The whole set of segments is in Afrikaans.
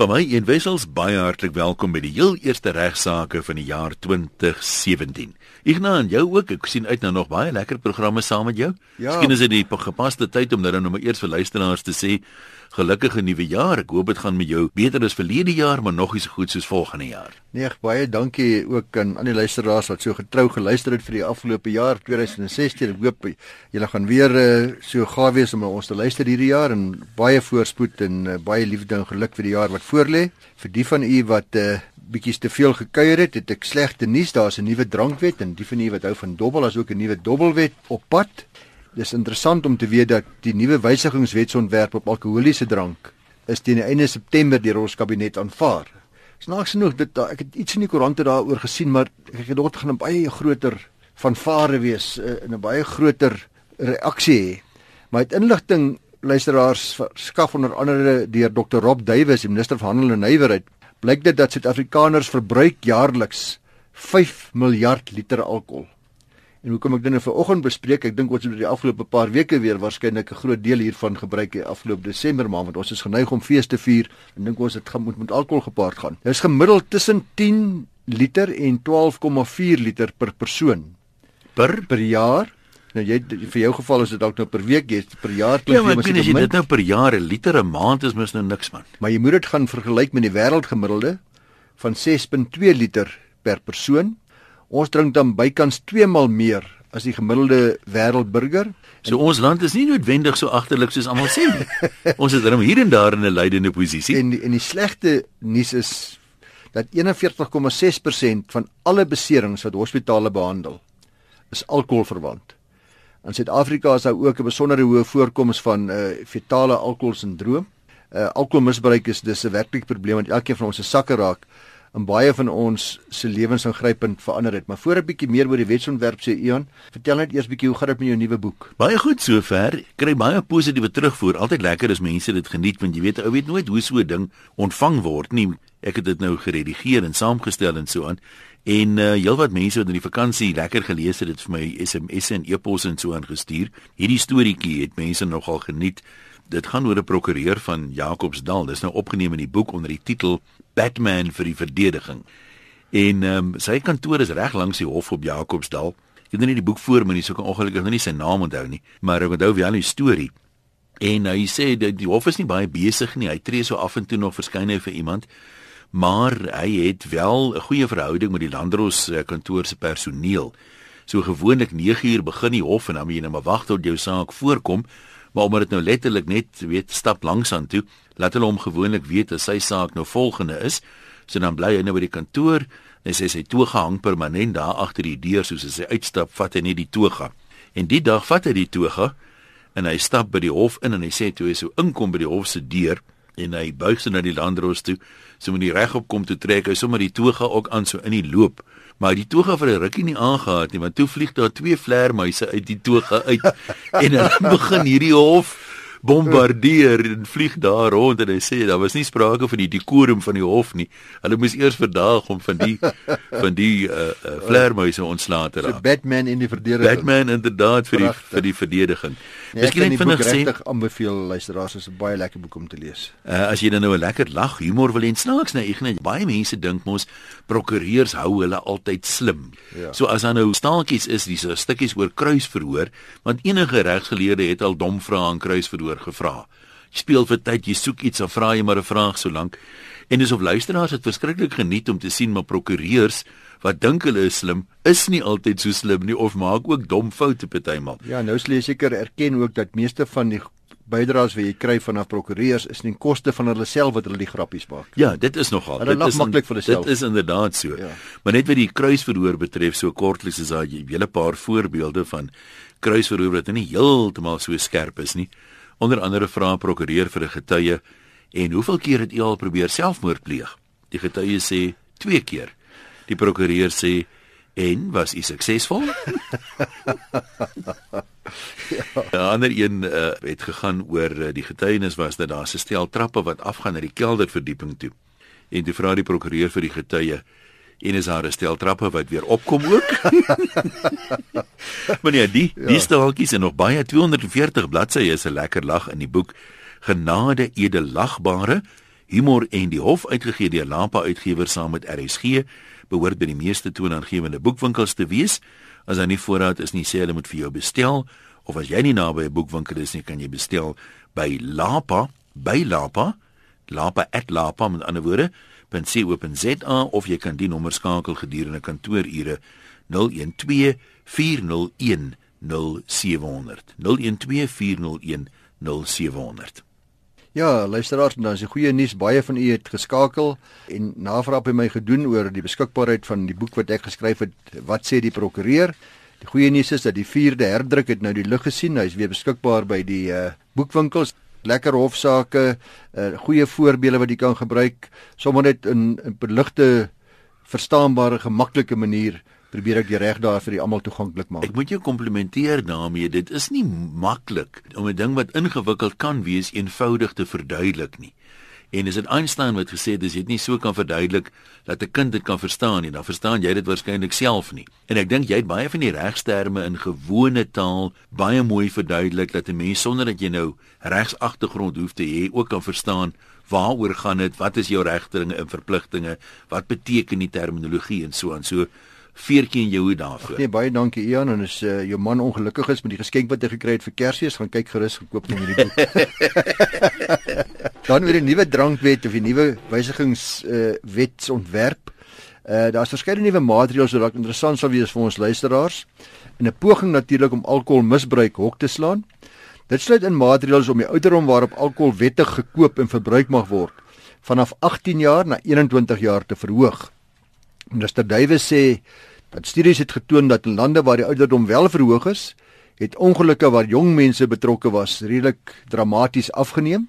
Van my een wessels baie hartlik welkom by die heel eerste regsaake van die jaar 2017. Ignas en jou ook. Ek sien uit na nog baie lekker programme saam met jou. Ja. Miskien is dit die gepaste tyd om dan nou maar eers vir luisteraars te sê gelukkige nuwe jaar. Ek hoop dit gaan met jou beter as verlede jaar, maar nog nie so goed soos volgende jaar. Nee, baie dankie ook aan al die luisteraars wat so getrou geluister het vir die afgelope jaar 2016. Ek hoop julle gaan weer uh, so gaaf wees om ons te luister hierdie jaar en baie voorspoed en uh, baie liefde en geluk vir die jaar wat voorlê. Vir die van u wat uh, eh, bietjie te veel gekuier het, het ek slegte nuus. Daar's 'n nuwe drankwet en die van u wat hou van dobbel, as ook 'n nuwe dobbelwet op pad. Dis interessant om te weet dat die nuwe wysigingswetsontwerp op alkoholiese drank is teen die einde September deur ons kabinet aanvaar. Snaaks genoeg dit ek het iets in die koerante daaroor gesien, maar ek het gedoog gaan 'n baie groter vanvare wees uh, en 'n baie groter reaksie hê. Maar uit inligting luisteraars verskaf onder andere deur Dr Rob Duwys, die minister van Handel en Nywerheid, blyk dit dat Suid-Afrikaners verbruik jaarliks 5 miljard liter alkohol. En hoekom ek dit nou vanoggend bespreek, ek dink ons het oor die afgelope paar weke weer waarskynlik 'n groot deel hiervan gebruik in afgelope Desember maand want ons is geneig om fees te vier en dink ons dit gaan moet met alkohol gepaard gaan. Dit is gemiddeld tussen 10 liter en 12,4 liter per persoon Per per jaar. Nou jy vir jou geval is dit dalk nou per week, jy per jaar klink ja, jy mos jy dit nou per jaar 'n liter 'n maand is mos nou niks man. Maar jy moet dit gaan vergelyk met die wêreldgemiddelde van 6.2 liter per persoon Ons drink dan bykans 2 maal meer as die gemiddelde wêreldburger. So ons land is nie noodwendig so agterlik soos almal sê nie. ons is hier en daar in 'n lydende posisie. En en die slegte nuus is dat 41,6% van alle beserings wat hospitale behandel is alkoholverwant. In Suid-Afrika is daar ook 'n besondere hoë voorkoms van uh, fetale alkoholsindroom. Uh, alkoholmisbruik is dis 'n werklike probleem want elkeen van ons se sakke raak en baie van ons se lewens ingrypend verander het. Maar voor 'n bietjie meer oor die wetsontwerp sê Ian, vertel net eers bietjie hoe gaan dit met jou nuwe boek? Baie goed sover. Kry baie positiewe terugvoer. Altyd lekker as mense dit geniet want jy weet ou weet nooit hoe so 'n ding ontvang word nie. Ek het dit nou geredigeer en saamgestel en so aan. En uh heelwat mense wat in die vakansie lekker gelees het, het vir my SMS'e en e-posse en so aangestuur. Hierdie storieetjie het mense nogal geniet. Dit gaan oor 'n prokureur van Jacobsdal. Dis nou opgeneem in die boek onder die titel Batman vir die verdediging. En ehm um, sy kantoor is reg langs die hof op Jacobsdal. Ek het nou nie die boek voor my nie, so kan ongelukkig nou nie sy naam onthou nie, maar ek onthou wel die storie. En hy sê dat die hof is nie baie besig nie. Hy tree so af en toe nog verskyn hy vir iemand. Maar hy het wel 'n goeie verhouding met die landdros eh, kantoor se personeel. So gewoonlik 9uur begin die hof en dan moet jy net maar wag tot jou saak voorkom maar omdat dit nou letterlik net weet stap langs aan toe, laat hulle hom gewoonlik weet as sy saak nou volgende is. So dan bly hy nou by die kantoor en sê sy toga hang permanent daar agter die deur soos as hy uitstap, vat hy net die toga. En die dag vat hy die toga en hy stap by die hof in en hy sê toe hy so inkom by die hof se deur en hy buig sy na die landdros toe, so moet hy regop kom toe trek hy sommer die toga ook aan so in die loop. Maar die toga vir 'n rukkie nie aangehaat nie want toe vlieg daar twee vlermuise uit die toga uit en hulle begin hierdie hof bombardeer en vlieg daar rond en hy sê daar was nie sprake van die dekorum van die hof nie. Hulle moes eers verdaag om van die van die uh, uh vleermuise ontslae te raak. So Batman in die verdediging. Batman inderdaad vir die vir die verdediging. Nee, Miskien net vinnig sê ek aanbeveel luisteraars is 'n baie lekker boek om te lees. Uh as jy dan nou 'n lekker lag, humor wil hê, snaaks nou, ek net baie mense dink mos prokureurs hou hulle altyd slim. Ja. So as daar nou staaltjies is, dis stukkies oor kruisverhoor, want enige regsgeleerde het al dom vrae aan kruisverhoor oorgevra. Jy speel vir tyd, jy soek iets of vra jy maar 'n vraag so lank. En dis of luisteraars het verskriklik geniet om te sien maar prokureurs wat dink hulle is slim, is nie altyd so slim nie of maak ook dom foute partymal. Ja, nou sê jy seker erken ook dat meeste van die bydraes wat jy kry vanaf prokureurs is nie koste van hulle self wat hulle die grappies maak. Ja, dit is nogal. Hulle dit is maklik vir hulle self. Dit is inderdaad so. Ja. Maar net wat die kruisverhoor betref, so kortliks is daar 'n hele paar voorbeelde van kruisverhoor wat nie heeltemal so skerp is nie. Onder andere vra 'n prokureur vir 'n getuie en hoeveel keer het u al probeer selfmoord pleeg? Die getuie sê 2 keer. Die prokureur sê en was u suksesvol? ja. 'n Ander een uh, het gegaan oor uh, die getuienis was dat daar 'n stel trappe wat afgaan na die kelderverdieping toe. En toe vra die prokureur vir die getuie en is daar 'n stel trappe wat weer opkom ook. maar nee, die ja. die staaltjies en nog baie 240 bladsye is 'n lekker lag in die boek Genade edelagbare Humor en die Hof uitgegee deur Lapa Uitgewers saam met RSG behoort by die meeste toonaangewende boekwinkels te wees. As hy nie voorraad is nie, sê hulle moet vir jou bestel of as jy nie naby 'n boekwinkel is nie, kan jy bestel by Lapa, by Lapa, lapa@lapa met ander woorde .co.za of jy kan die nommer skakel gedurende kantoorure 012 401 0700 012 401 0700 Ja, luisteraars, dan is die goeie nuus baie van u het geskakel en navraag by my gedoen oor die beskikbaarheid van die boek wat ek geskryf het. Wat sê die prokureur? Die goeie nuus is dat die 4de herdruk het nou die lig gesien. Hy's weer beskikbaar by die uh, boekwinkels. Lekker hofsaake, uh, goeie voorbeelde wat jy kan gebruik, sommer net in 'n beligte verstaanbare, gemaklike manier probeer ek die reg daar vir die almal toeganklik maak. Ek moet jou komplimenteer daarmee. Dit is nie maklik om 'n ding wat ingewikkeld kan wees eenvoudig te verduidelik nie. En is dit Einstein wat gesê het as jy dit nie so kan verduidelik dat 'n kind dit kan verstaan nie, dan verstaan jy dit waarskynlik self nie. En ek dink jy het baie van die regsterme in gewone taal baie mooi verduidelik dat 'n mens sonder dat jy nou regsagtergrond hoef te hê ook kan verstaan waaroor gaan dit, wat is jou regteringe en verpligtinge, wat beteken die terminologie en so aan. So veertjie en jou hoe daarvoor. Nee, baie dankie Ian en as uh, jou man ongelukkig is met die geskenk wat hy gekry het vir Kersfees, gaan kyk gerus gekoop van hierdie boek. Dan weer 'n nuwe drankwet of 'n nuwe wysigings uh, wetsontwerp. Uh daar's verskeie nuwe maatreëls wat dalk interessant sal wees vir ons luisteraars in 'n poging natuurlik om alkoholmisbruik hok te slaan. Dit sluit in maatreëls om die ouderdom waarop alkohol wettig gekoop en verbruik mag word vanaf 18 jaar na 21 jaar te verhoog. Minister Duwe sê dat studies het getoon dat in lande waar die ouderdom wel verhoog is, het ongelukke waar jong mense betrokke was redelik dramaties afgeneem.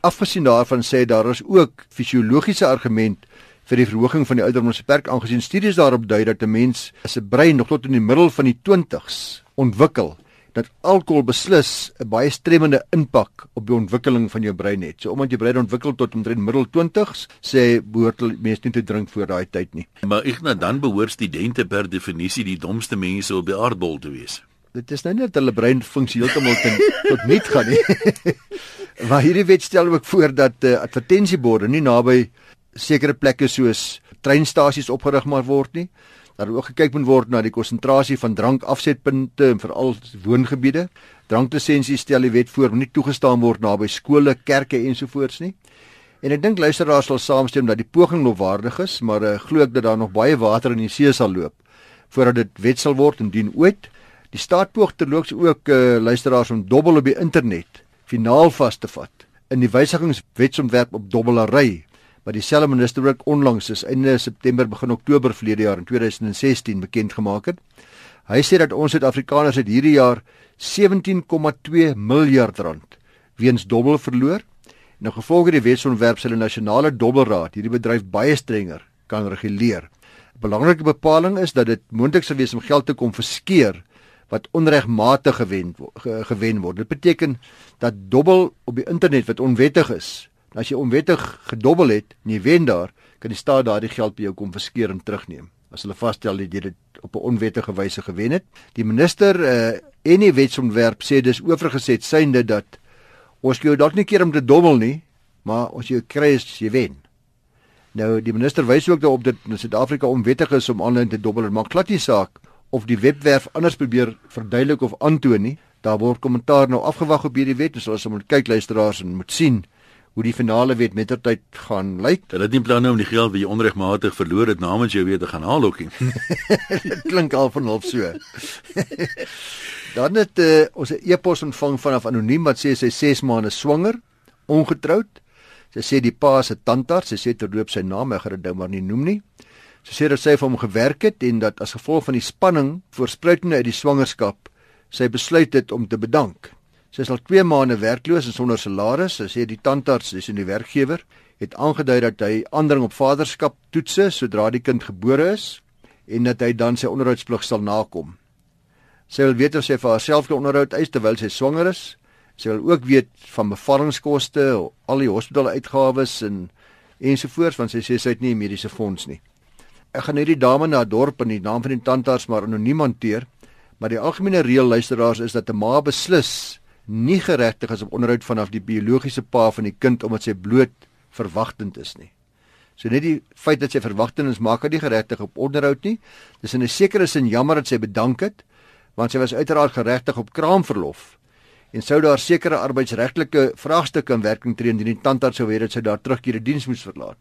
Afgesien daarvan sê daar is ook fisiologiese argument vir die verhoging van die ouderdomsperk aangesien studies daarop dui dat 'n mens se brein nog tot in die middel van die 20's ontwikkel dat alkohol beslis 'n baie stremmende impak op die ontwikkeling van jou brein het. So omdat jou brein ontwikkel tot omtrent middel 20s, sê behoort mense nie te drink voor daai tyd nie. Maar nou dan behoort studente per definisie die domste mense op die aardbol te wees. Dit is nou net hulle brein funksie heeltemal tot niet gaan nie. maar hierdie wet stel ook voor dat uh, advertensieborde nie naby sekere plekke soos treinstasies opgerig maar word nie daar ook gekyk moet word na die konsentrasie van drankafsetpunte en veral woongebiede. Dranklisensies stel die wet voor om nie toegestaan word naby skole, kerke ensovoorts nie. En ek dink luisteraars sal saamstem dat die poging nog waardig is, maar uh, glo ek dat daar nog baie water in die see sal loop voordat dit wet sal word indien ooit. Die staat poog terloops ook uh, luisteraars om dobbel op die internet finaal vas te vat in die wysigingswetsontwerp op dobbelary wat dieselfde minister ook onlangs is einde September begin Oktober verlede jaar in 2016 bekend gemaak het. Hy sê dat ons Suid-Afrikaners het hierdie jaar 17,2 miljard rand weens dobbel verloor. Nou gevolg die wetsontwerp sal die nasionale dobbelraad hierdie bedryf baie strenger kan reguleer. 'n Belangrike bepaling is dat dit moontlik sou wees om geld te konfiskeer wat onregmatig gewen gewen word. Dit beteken dat dobbel op die internet wat onwettig is, As jy onwettig gedobbel het en jy wen daar, kan die staat daardie geld by jou kom verskeer en terugneem. As hulle vasstel dat jy dit op 'n onwettige wyse gewen het. Die minister uh, en die wetsontwerp sê dis oorgeset synde dat ons jou dalk nie keer om te dobbel nie, maar ons jou kry as jy wen. Nou die minister wys ook daarop dat in Suid-Afrika onwettig is om aanlyn te dobbel, maar glad nie saak of die webwerf anders probeer verduidelik of aantoon nie. Daar word kommentaar nou afgewag op hierdie wet, so as ons moet kyk luisteraars en moet sien hoe die finale wet mettertyd gaan lyk. Hulle het nie plan nou om die geld wat jy onregmatig verloor het namens jou weer te gaan haal ook nie. Dit klink al van half so. Dan het uh, ons 'n e-pos ontvang vanaf anoniem wat sê sy 6 maande swanger, ongetroud. Sy sê die pa se tandarts, sy sê terloop sy naam, ek gaan dit nou maar nie noem nie. Sy sê dat sy vir hom gewerk het en dat as gevolg van die spanning voorspruitende uit die swangerskap, sy besluit het om te bedank. Sy is al 2 maande werkloos en sonder salaris. Sy sê die tandarts, dis in die werkgewer, het aangedui dat hy aandring op vaderskap toetse sodra die kind gebore is en dat hy dan sy onderhoudsplig sal nakom. Sy wil weet of sy vir haarself kan onderhoud eis terwyl sy swanger is. Sy wil ook weet van bevallingskoste, al die hospitaaluitgawes en ensovoorts want sy sê sy het nie 'n mediese fonds nie. Ek gaan hierdie dame na 'n dorp in die naam van die tandarts maar anoniem hanteer, maar die algemene reël luisteraars is dat 'n ma beslis nie geregtig is op onderhoud vanaf die biologiese pa van die kind omdat sy bloot verwagtend is nie. So net die feit dat sy verwagtend is maak haar nie geregtig op onderhoud nie. Dis in 'n sekere sin jammer dat sy bedank het want sy was uiteraard geregtig op kraamverlof en sou daar sekere arbeidsregtelike vraagstukke in werking tree indien die tandarts sou weet dat sy daar terugkeer die diens moes verlaat.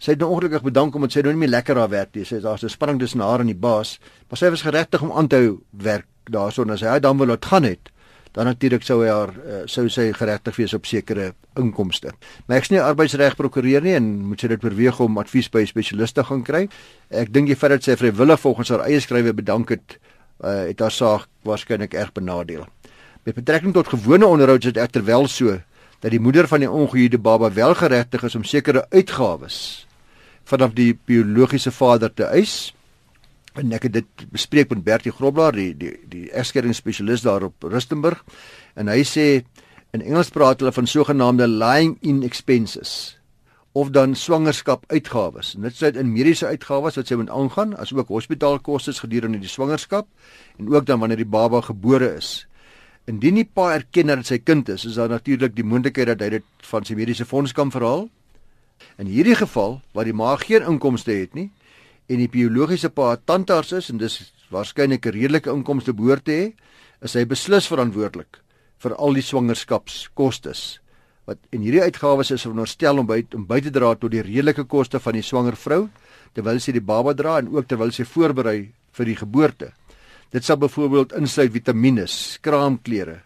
Sy het nou ongelukkig bedank omdat sy nou nie meer lekker daar werk nie. Sy sê daar's 'n spanning tussen haar en die baas, maar sy was geregtig om aan te hou werk daarson as hy dan wil laat gaan het. Dan natuurlik sou hy haar uh, sou sy geregtig wees op sekere inkomste. Maar ek's nie arbeidsreg prokureur nie en moet sy dit oorweeg om advies by 'n spesialiste gaan kry. Ek dink die feit dat sy vrywillig volgens haar eie skrywe bedank het, uh, het haar saak waarskynlik erg benadeel. Met betrekking tot gewone onderhoud is dit egter wel so dat die moeder van die ongehuide baba wel geregtig is om sekere uitgawes vanaf die biologiese vader te eis. En ek het dit bespreek met Bertie Groblaar, die die die egskeringsspesialis daar op Rustenburg, en hy sê in Engels praat hulle van sogenaamde lying in expenses of dan swangerskap uitgawes. En dit sluit in mediese uitgawes wat sy moet aangaan, asook hospitaalkoste gedurende die swangerskap en ook dan wanneer die baba gebore is. Indien die pa erken dat sy kind is, is daar natuurlik die moontlikheid dat hy dit van sy mediese fonds kan verhaal In hierdie geval waar die ma geen inkomste het nie en die biologiese pa tandarts is en dis waarskynlik 'n redelike inkomste behoort te hê, is hy beslis verantwoordelik vir al die swangerskapskostes. Wat en hierdie uitgawes is veronderstel om by om by te dra tot die redelike koste van die swanger vrou terwyl sy die baba dra en ook terwyl sy voorberei vir die geboorte. Dit sal byvoorbeeld insluit vitamiene, kraamklere,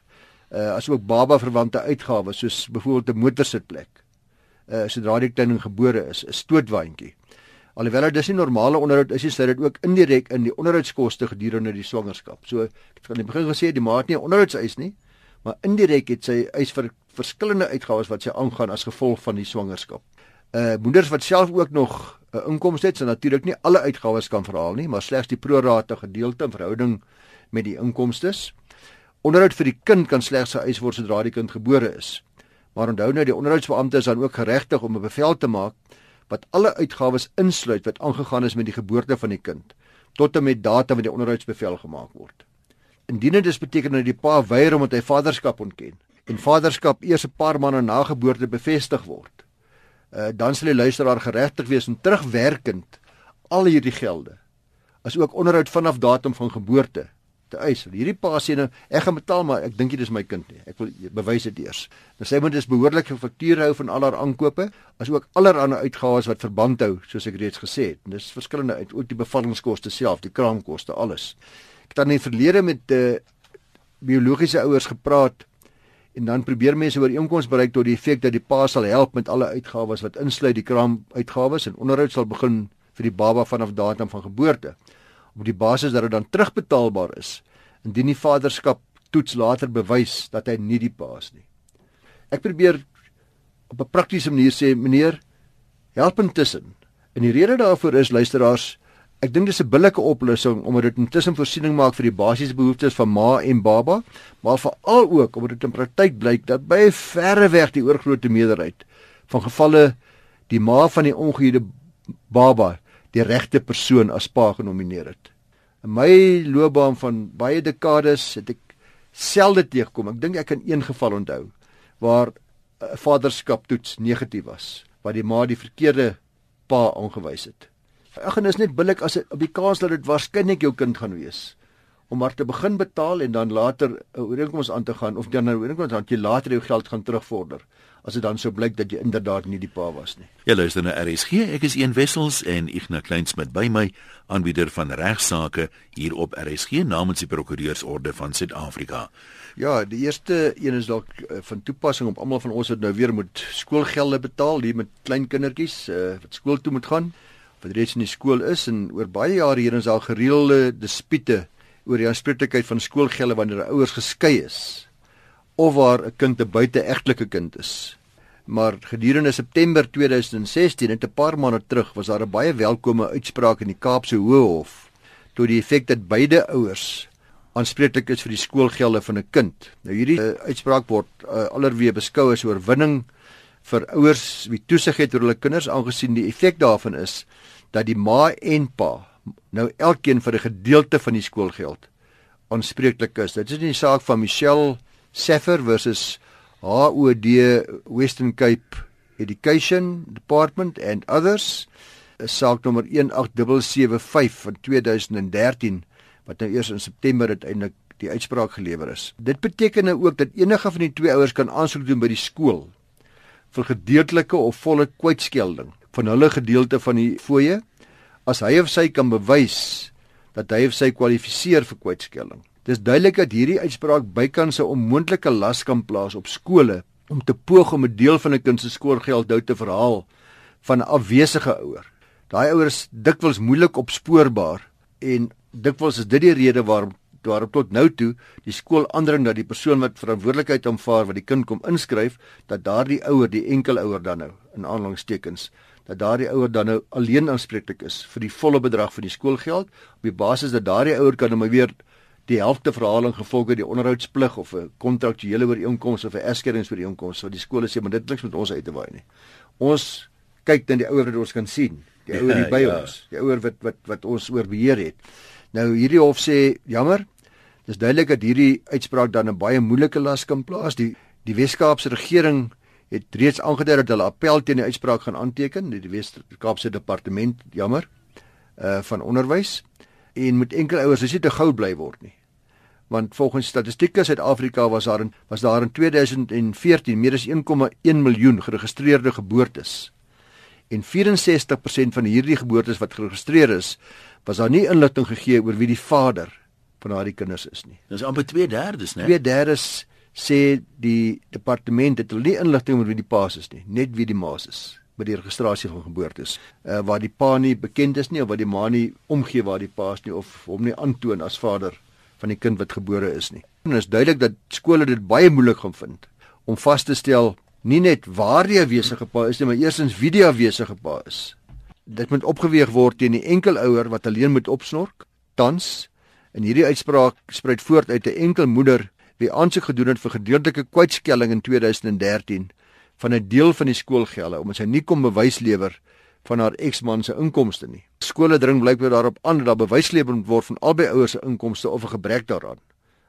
uh asook baba verwante uitgawes soos byvoorbeeld 'n motorsitplek uh, sodra die kind gebore is, 'n stootwaandjie. Alhoewel dit nie normale onderhoud is, is dit ook indirek in die onderhoudskoste gedurende die swangerskap. So ek het aan die begin gesê die maat nie onderhoudseis nie, maar indirek het sy eis vir verskillende uitgawes wat sy aangaan as gevolg van die swangerskap. Uh moeders wat self ook nog 'n uh, inkomste het, sal natuurlik nie alle uitgawes kan verhaal nie, maar slegs die prorate gedeelte in verhouding met die inkomstes. Onderhoud vir die kind kan slegs geëis word sodra die kind gebore is. Maar onthou nou die onderhoudsbeampte is dan ook geregtig om 'n bevel te maak wat alle uitgawes insluit wat aangegaan is met die geboorte van die kind tot en met datum wat die onderhoudsbevel gemaak word. Indien dit beteken dat die pa weier om met hy vaderskap ontken en vaderskap eers 'n paar maande na geboorte bevestig word, uh, dan sal die luisteraar geregtig wees om terugwerkend al hierdie gelde as ook onderhoud vanaf datum van geboorte te eis. Hierdie pa sê nou ek gaan betaal maar ek dink dit is my kind nie. Ek wil bewys dit eers. Nou sê moet dis behoorlik fakture hou van al haar aankope, as ook allerlei uitgawes wat verband hou, soos ek reeds gesê het. Dis verskillende uit ook die bevallingskoste self, die kraamkoste, alles. Ek het dan in verlede met uh, biologiese ouers gepraat en dan probeer mense ooreenkoms bereik tot die effek dat die pa sal help met alle uitgawes wat insluit die kraam uitgawes en onderhoud sal begin vir die baba vanaf datum van geboorte op die basis dat dit dan terugbetaalbaar is indien die vaderskap toets later bewys dat hy nie die pa is nie. Ek probeer op 'n praktiese manier sê meneer help intussen. En die rede daarvoor is luisteraars, ek dink dis 'n billike oplossing omdat dit intussen voorsiening maak vir die basiese behoeftes van ma en baba, maar veral ook omdat dit in praktyk blyk dat by verre weg die oorgrootste meerderheid van gevalle die ma van die ongehuide baba die regte persoon as pa genomineer het. In my loopbaan van baie dekades het ek selde teëgekom. Ek dink ek kan een geval onthou waar 'n vaderskap toets negatief was, waar die ma die verkeerde pa aangewys het. Ag en is net billik as dit op die kans dat dit waarskynlik jou kind gaan wees om maar te begin betaal en dan later 'n ooreenkoms aan te gaan of dan 'n ooreenkoms aan jy later jou geld gaan terugvorder as dit dan sou blyk dat jy inderdaad nie die pa was nie. Ja, luister na RSG. Ek is een wessels en Ignas Kleinsmid by my aanbieder van regsaake hier op RSG namens die Prokureursorde van Suid-Afrika. Ja, die eerste een is dalk uh, van toepassing op almal van ons wat nou weer moet skoolgelde betaal, hier met klein kindertjies uh, wat skool toe moet gaan, wat reeds in die skool is en oor baie jare hier is al gereelde dispute oor die aanspreeklikheid van skoolgelde wanneer ouers geskei is of waar 'n kind 'n buiteegtelike kind is. Maar gedurende September 2016, net 'n paar maande terug, was daar 'n baie welkome uitspraak in die Kaapse Hooghof tot die effek dat beide ouers aanspreeklik is vir die skoolgelde van 'n kind. Nou hierdie uh, uitspraak word uh, allerweë beskou as 'n oorwinning vir ouers wie toesig het oor hulle kinders aangesien die effek daarvan is dat die ma en pa nou elkeen vir 'n gedeelte van die skoolgeld aanspreeklik is. Dit is nie die saak van Michelle Seffer versus HOD Western Cape Education Department and others saak nommer 18775 van 2013 wat nou eers in September uiteindelik die uitspraak gelewer is. Dit beteken nou ook dat enige van die twee ouers kan aansoek doen by die skool vir gedeeltelike of volle kwytskelding van hulle gedeelte van die fooie as hy of sy kan bewys dat hy of sy kwalifiseer vir kwytskelding. Dis duidelik dat hierdie uitspraak bykans 'n onmoontlike las kan plaas op skole om te poog om 'n deel van 'n kind se skoolgeld nou te verhaal van 'n afwesige ouer. Daai ouers dikwels moeilik opspoorbaar en dikwels is dit die rede waarom daarop tot nou toe die skool aandring dat die persoon wat verantwoordelikheid aanvaar wat die kind kom inskryf dat daardie ouer die enkel ouer dan nou in aanhalingstekens dat daardie ouer dan nou alleen aanspreeklik is vir die volle bedrag van die skoolgeld op die basis dat daardie ouer kan hom nou weer die helfte verhaling gevolge die onderhoudsplig of 'n kontraktuele ooreenkoms of 'n egskeidingsooreenkoms wat die skole sê maar dit niks met ons uit te waai nie. Ons kyk dan die ouer wat ons kan sien, die ouer hier by ja. ons, die ouer wat wat wat ons oor beheer het. Nou hierdie hof sê jammer. Dis duidelik dat hierdie uitspraak dan 'n baie moeilike las kan plaas. Die die Wes-Kaapse regering het reeds aangedui dat hulle appel teen die uitspraak gaan aanteken, die Wes-Kaapse departement, jammer, uh van onderwys en moet enkel ouers as jy te gou bly word nie. Want volgens statistieke Suid-Afrika was daar in was daar in 2014 meer as 1,1 miljoen geregistreerde geboortes. En 64% van hierdie geboortes wat geregistreer is, was daar nie inligting gegee oor wie die vader van daardie kinders is nie. Dis amper 2/3, né? 2/3 sê die departement het hulle nie inligting oor wie die pa is nie, net wie die ma is by die registrasie van geboortes. Uh waar die pa nie bekend is nie of wat die ma nie omgee waar die pa is nie of hom nie aantoon as vader van die kind wat gebore is nie. En dit is duidelik dat skole dit baie moeilik gaan vind om vas te stel nie net waar die afwesige pa is nie, maar eersins wie die afwesige pa is. Dit moet opgeweeg word teen die enkel ouer wat alleen moet opsnork. Tans in hierdie uitspraak spruit voort uit 'n enkel moeder wie aansoek gedoen het vir gedeeltelike kwytskelling in 2013 van 'n deel van die skoolgelde omdat sy nie kom bewys lewer van haar eksman se inkomste nie. Skole dring blykbaar daarop aan dat daar bewys gelewer moet word van albei ouers se inkomste of 'n gebrek daaraan. In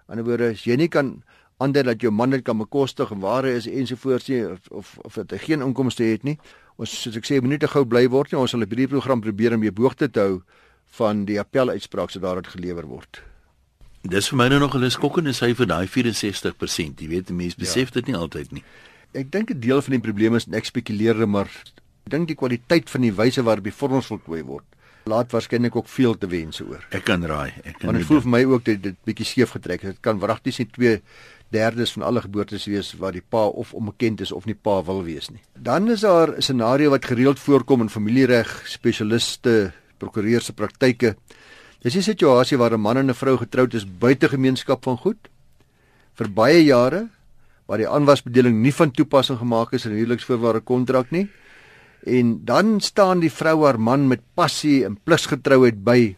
'n ander woorde, as jy nie kan aandui dat jou man dit kan bekostig en waar hy is ensovoorts nie of of, of dat hy geen inkomste het nie. Ons soos ek sê, moenie te gou bly word nie. Ons sal 'n hierdie program probeer om jou boogte te hou van die appeluitspraak wat daaruit gelewer word. Dis vir my nou nog 'n skokkende syfer daai 64%. Jy weet, mense besef ja. dit nie altyd nie. Ek dink 'n deel van die probleem is ek spekuleer maar ek dink die kwaliteit van die wyse waarop die vorms voltooi word laat waarskynlik ook veel te wense oor. Ek kan raai. Ek kan Want dit voel vir my ook dit dit bietjie skeef getrek. Dit kan wragtig twee derdes van alle geboortes wees waar die pa of onbekend is of nie pa wil wees nie. Dan is daar 'n scenario wat gereeld voorkom in familiereg spesialiste, prokureurs se praktyke Dis 'n situasie waar 'n man en 'n vrou getroud is buite gemeenskap van goed vir baie jare waar die aanwasbedeling nie van toepassing gemaak is in huweliksvoorwaarde kontrak nie. En dan staan die vrou haar man met passie en pligsgetrouheid by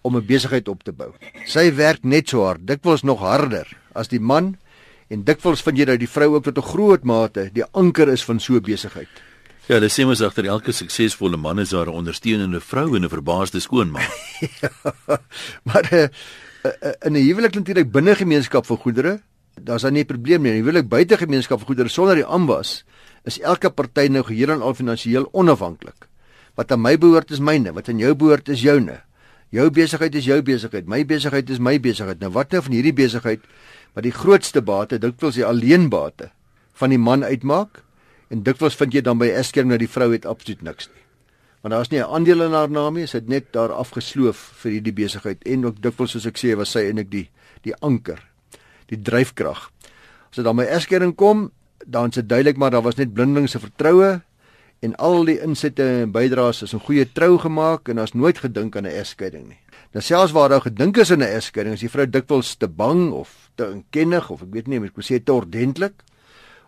om 'n besigheid op te bou. Sy werk net so hard, dikwels nog harder as die man en dikwels vind jy dat die vrou ook tot 'n groot mate die anker is van so besigheid. Ja, dis mos agter elke suksesvolle man is daar 'n ondersteunende vrou en 'n verbaasde skoonma. ja, maar uh, uh, in 'n huwelik natuurlik binne gemeenskap van goedere, daar's dan nie 'n probleem nie. Huwelik buite gemeenskap van goedere sonder die ambas is elke party nou geheel en al finansiëel onafhanklik. Wat aan my behoort is myne, wat aan jou behoort is joune. Jou besigheid is jou besigheid, my besigheid is my besigheid. Nou wat nou van hierdie besigheid wat die grootste bate, dikwels die alleenbate van die man uitmaak? En dikwels vind jy dan by Esker nou die vrou het absoluut niks nie. Want daar's nie 'n aandeel in haar naam nie, sy het net daar afgesloof vir hierdie besigheid en ook dikwels soos ek sê was sy eintlik die die anker, die dryfkrag. As dit dan by Esker kom, dan is dit duidelik maar daar was net blindelingse vertroue en al die insette en bydraes is 'n goeie trou gemaak en daar's nooit gedink aan 'n egskeiding nie. Nou selfs waar daar gedink is aan 'n egskeiding, is die vrou dikwels te bang of te onkennig of ek weet nie, ek moet sê te ordentlik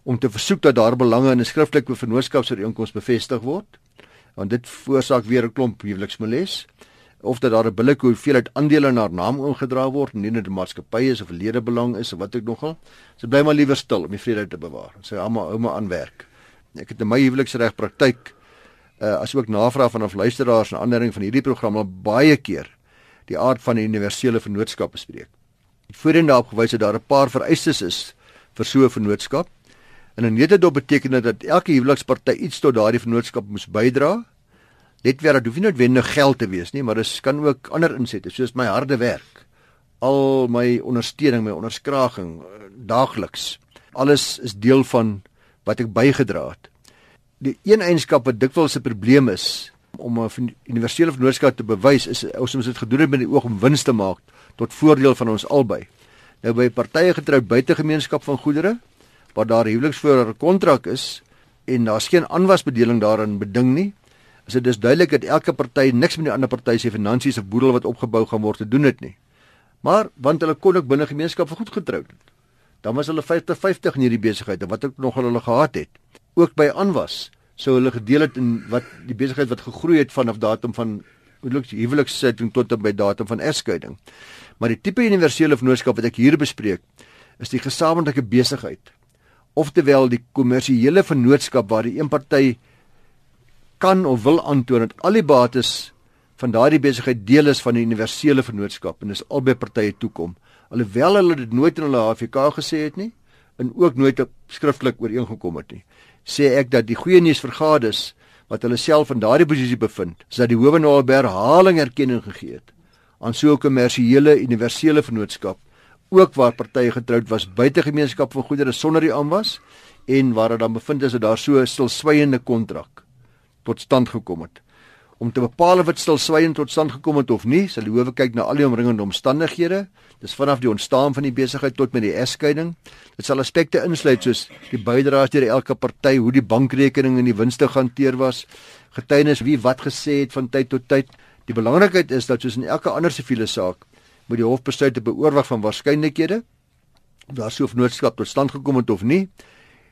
om te versoek dat daar belange in 'n skriftelike vennootskapsooreenkoms bevestig word. Want dit veroorsaak weer 'n klomp huweliksmoles of dat daar 'n billike hoeveelheid aandele in haar naam ingedra word en nie net 'n maatskappy is of 'n ledebelang is of wat ek nogal. Sy bly maar liewer stil om die vrede te bewaar. Sy hou maar hou maar aan werk. Ek het in my huweliksreg praktyk uh as ook navraag van of luisteraars en aandering van hierdie program al baie keer die aard van die universele vennootskap bespreek. Voorheen daarop gewys dat daar 'n paar vereistes is vir so 'n vennootskap En 'n netedop beteken dit dat elke huweliksparty iets tot daardie vennootskap moes bydra. Net weer dat hoef nie noodwendig geld te wees nie, maar dit kan ook ander insette soos my harde werk. Al my ondersteuning, my onderskraging eh, daagliks. Alles is deel van wat ek bygedra het. Die een eienskap wat dikwels 'n probleem is om 'n universele vennootskap te bewys is ons moet dit gedoen het met die oog om wins te maak tot voordeel van ons albei. Nou by partye getroud buite gemeenskap van goedere waar daar huweliksvoorwaarde kontrak is en daar's geen aanwasbedeling daarin beding nie, is dit dus duidelik dat elke party niks met die ander party se finansies of boedel wat opgebou gaan word te doen het nie. Maar want hulle kon ook binne gemeenskap goed getroud het. Dan was hulle 50-50 in hierdie besigheid en wat ook nog hulle gehad het. Ook by aanwas sou hulle gedeel het in wat die besigheid wat gegroei het vanaf datum van huwelikssetting tot by datum van egskeiding. Maar die tipe universele vennootskap wat ek hier bespreek, is die gesamentlike besigheid. Oftewel die kommersiële vennootskap waar die een party kan of wil aantoon dat al die bates van daardie besigheid deel is van die universele vennootskap en dis albei partye toekom. Alhoewel hulle dit nooit in hulle HVK gesê het nie en ook nooit skriftelik ooreengekom het nie sê ek dat die goeie nuus vergaders wat hulle self in daardie posisie bevind, is dat die Howenaalberg herhaling erkenning gegee het aan so 'n kommersiële universele vennootskap ook waar partye getroud was buite gemeenskap van goedere sonder die aanwas en waar dit dan bevind is dat daar so 'n stilswygende kontrak tot stand gekom het. Om te bepaal of dit stilswygend tot stand gekom het of nie sal die howe kyk na al die omringende omstandighede. Dis vanaf die ontstaan van die besigheid tot met die egskeiding. Dit sal aspekte insluit soos die bydraes deur elke party, hoe die bankrekening en die winste gehanteer was, getuienis wie wat gesê het van tyd tot tyd. Die belangrikheid is dat soos in elke ander siviele saak, moet die hof besluit te beoorweeg van waarskynlikhede of daar sou 'n vennootskap tot stand gekom het of nie.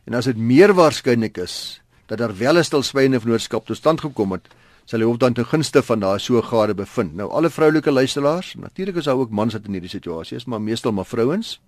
En as dit meer waarskynlik is dat daar wel 'n stilswygende vennootskap tot stand gekom het, sal die hof dan ten gunste van daai so gade bevind. Nou alle vroulike luisteraars, natuurlik is daar ook mans wat in hierdie situasie is, maar meestal maar vrouens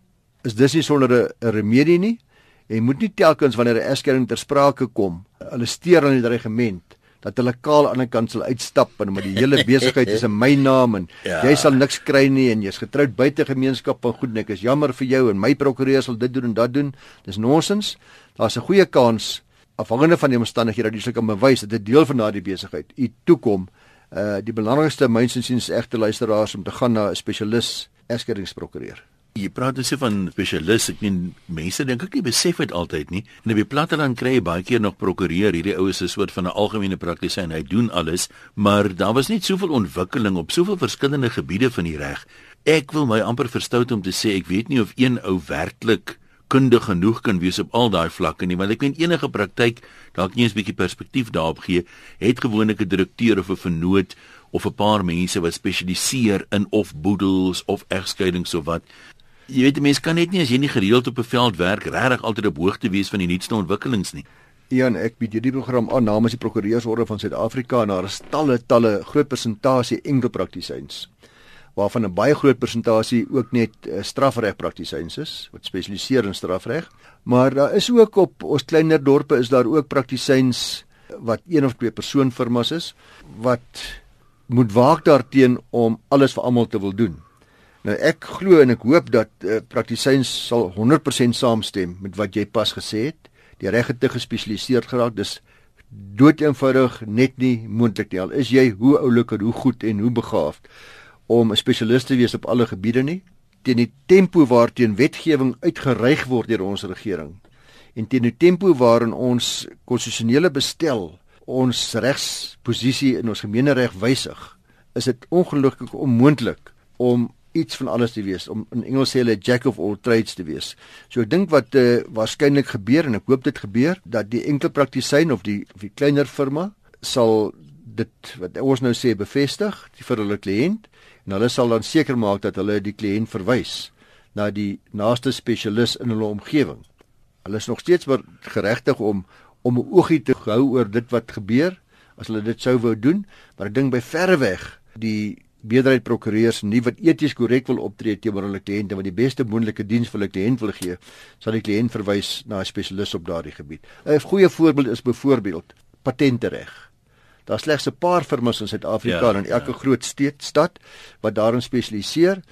is dis nie sonder 'n remedie nie. Jy moet nie telkens wanneer 'n egskeiding ter sprake kom, hulle steur aan die reglement dat hulle kaal aan die kant sal uitstap en met die hele besigheid is in my naam en ja. jy sal niks kry nie en jy's getroud buite gemeenskap van goed nik is jammer vir jou en my prokureur sal dit doen en dat doen. Dis nonsens. Daar's 'n goeie kans afhangende van die omstandighede dat jy kan bewys dat dit deel van daardie besigheid u toekom. Uh die belangrikste mynsinsiens egte luisteraars om te gaan na 'n spesialis egskeidingsprokureur. Jy praat dus van spesialiste. Ek meen mense dink ek nie besef dit altyd nie. En op die platteland kry jy baie keer nog prokureur. Hierdie oues is 'n soort van 'n algemene praktisyn. Hy doen alles, maar daar was nie soveel ontwikkeling op soveel verskillende gebiede van die reg. Ek wil my amper verstout om te sê ek weet nie of een ou werklik kundig genoeg kan wees op al daai vlakke nie, want ek meen enige praktyk dalk nie eens 'n bietjie perspektief daarop gee, het gewoonlik 'n direkteur of 'n vernoot of 'n paar mense wat spesialiseer in of boedels of egskeidings of wat. Jy weet mense kan net nie as jy nie gereeld op 'n veld werk regtig altyd op hoogte wees van die nuutste ontwikkelings nie. Ian, ek bied hierdie program aan namens die Prokureursorde van Suid-Afrika en daar is talle talle groot persentasie enkelpraktisyns waarvan 'n baie groot persentasie ook net uh, strafreg praktisyns is wat spesialiseer in strafreg. Maar daar is ook op ons kleiner dorpe is daar ook praktisyns wat een of twee persoonfirmas is wat moet waak daarteenoor om alles vir almal te wil doen. Nou ek glo en ek hoop dat uh, praktisyns sal 100% saamstem met wat jy pas gesê het. Die reg het te gespesialiseerd geraak. Dis dood eenvoudig net nie moontlik nie. Al is jy hoe oulik en hoe goed en hoe begaafd om 'n spesialis te wees op alle gebiede nie. Teen die tempo waarteen wetgewing uitgereig word deur ons regering en teen die tempo waarin ons konstitusionele bestel ons regsposisie in ons gemeenereg wysig, is dit ongelukkig onmoontlik om iets van alles te wees om in Engels sê hulle jack of all trades te wees. So ek dink wat uh, waarskynlik gebeur en ek hoop dit gebeur dat die enkel praktisyn of die of die kleiner firma sal dit wat ons nou sê bevestig vir hulle kliënt en hulle sal dan seker maak dat hulle die kliënt verwys na die naaste spesialis in hulle omgewing. Hulle is nog steeds geregtig om om 'n oogie te hou oor dit wat gebeur as hulle dit sou wou doen, maar ek dink by verre weg die meerderheid prokureurs nie wat eties korrek wil optree teenoor hulle kliënte wat die beste moontlike diens vir hulle kliënt wil gee, sal die kliënt verwys na 'n spesialis op daardie gebied. 'n Goeie voorbeeld is byvoorbeeld patenteregg. Daar slegs 'n paar firmas in Suid-Afrika ja, en in elke ja. groot stad stad wat daarin spesialiseer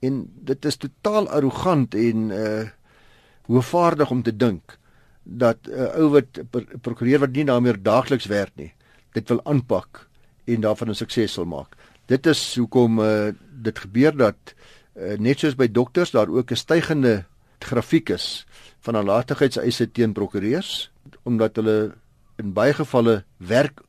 en dit is totaal arrogant en uh hoevaardig om te dink dat 'n uh, ou wat prokureur wat nie daarmee daagliks werk nie, dit wil aanpak en daarvan 'n sukses sal maak. Dit is hoekom uh, dit gebeur dat uh, net soos by dokters daar ook 'n stygende grafiek is van nalatigheidseise teen prokureurs omdat hulle in baie gevalle werk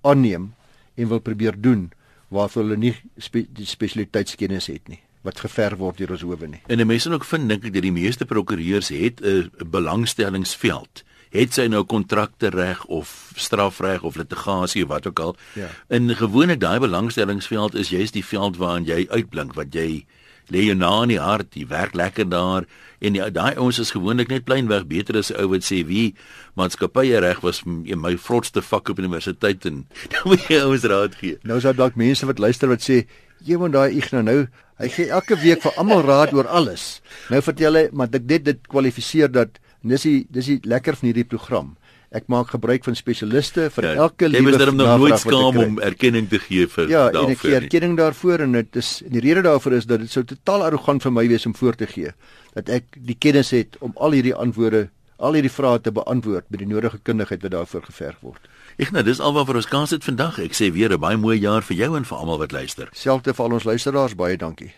aanneem en wil probeer doen waarvoor hulle nie spe die spesialiteitskennis het nie wat gever word deur ons howe nie. En mense ook vind dink ek dat die meeste prokureurs het 'n belangstellingsveld. Het sy nou kontrakte reg of strafreg of litigasie of wat ook al. Ja. In gewone daai belangstellingsveld is juist die veld waarin jy uitblink wat jy lê jou na in die hart, jy werk lekker daar en daai ouens is gewoonlik net pleinweg beter as 'n ou wat sê wie maatskappye reg was my vrotste vak op universiteit en dan moet jy ouens raad gee. Nou is daar dalk mense wat luister wat sê jy moet daai Ignas nou hy gee elke week vir almal raad oor alles. Nou vertel hy maar dit dit, dit kwalifiseer dat dis die dis die lekker van hierdie program. Ek maak gebruik van spesialiste vir ja, elke liewe. Jy moet nog nooit skaam om erkenning te gee vir ja, daarvoor. Ja, en ek gee erkenning daarvoor en dit is en die rede daarvoor is dat dit sou totaal arrogant vir my wees om voor te gee dat ek die kennis het om al hierdie antwoorde, al hierdie vrae te beantwoord met die nodige kundigheid wat daarvoor geverg word. Ek nou, dis alwaar vir ons kans het vandag. Ek sê weer 'n baie mooi jaar vir jou en vir almal wat luister. Selfs vir al ons luisteraars, baie dankie.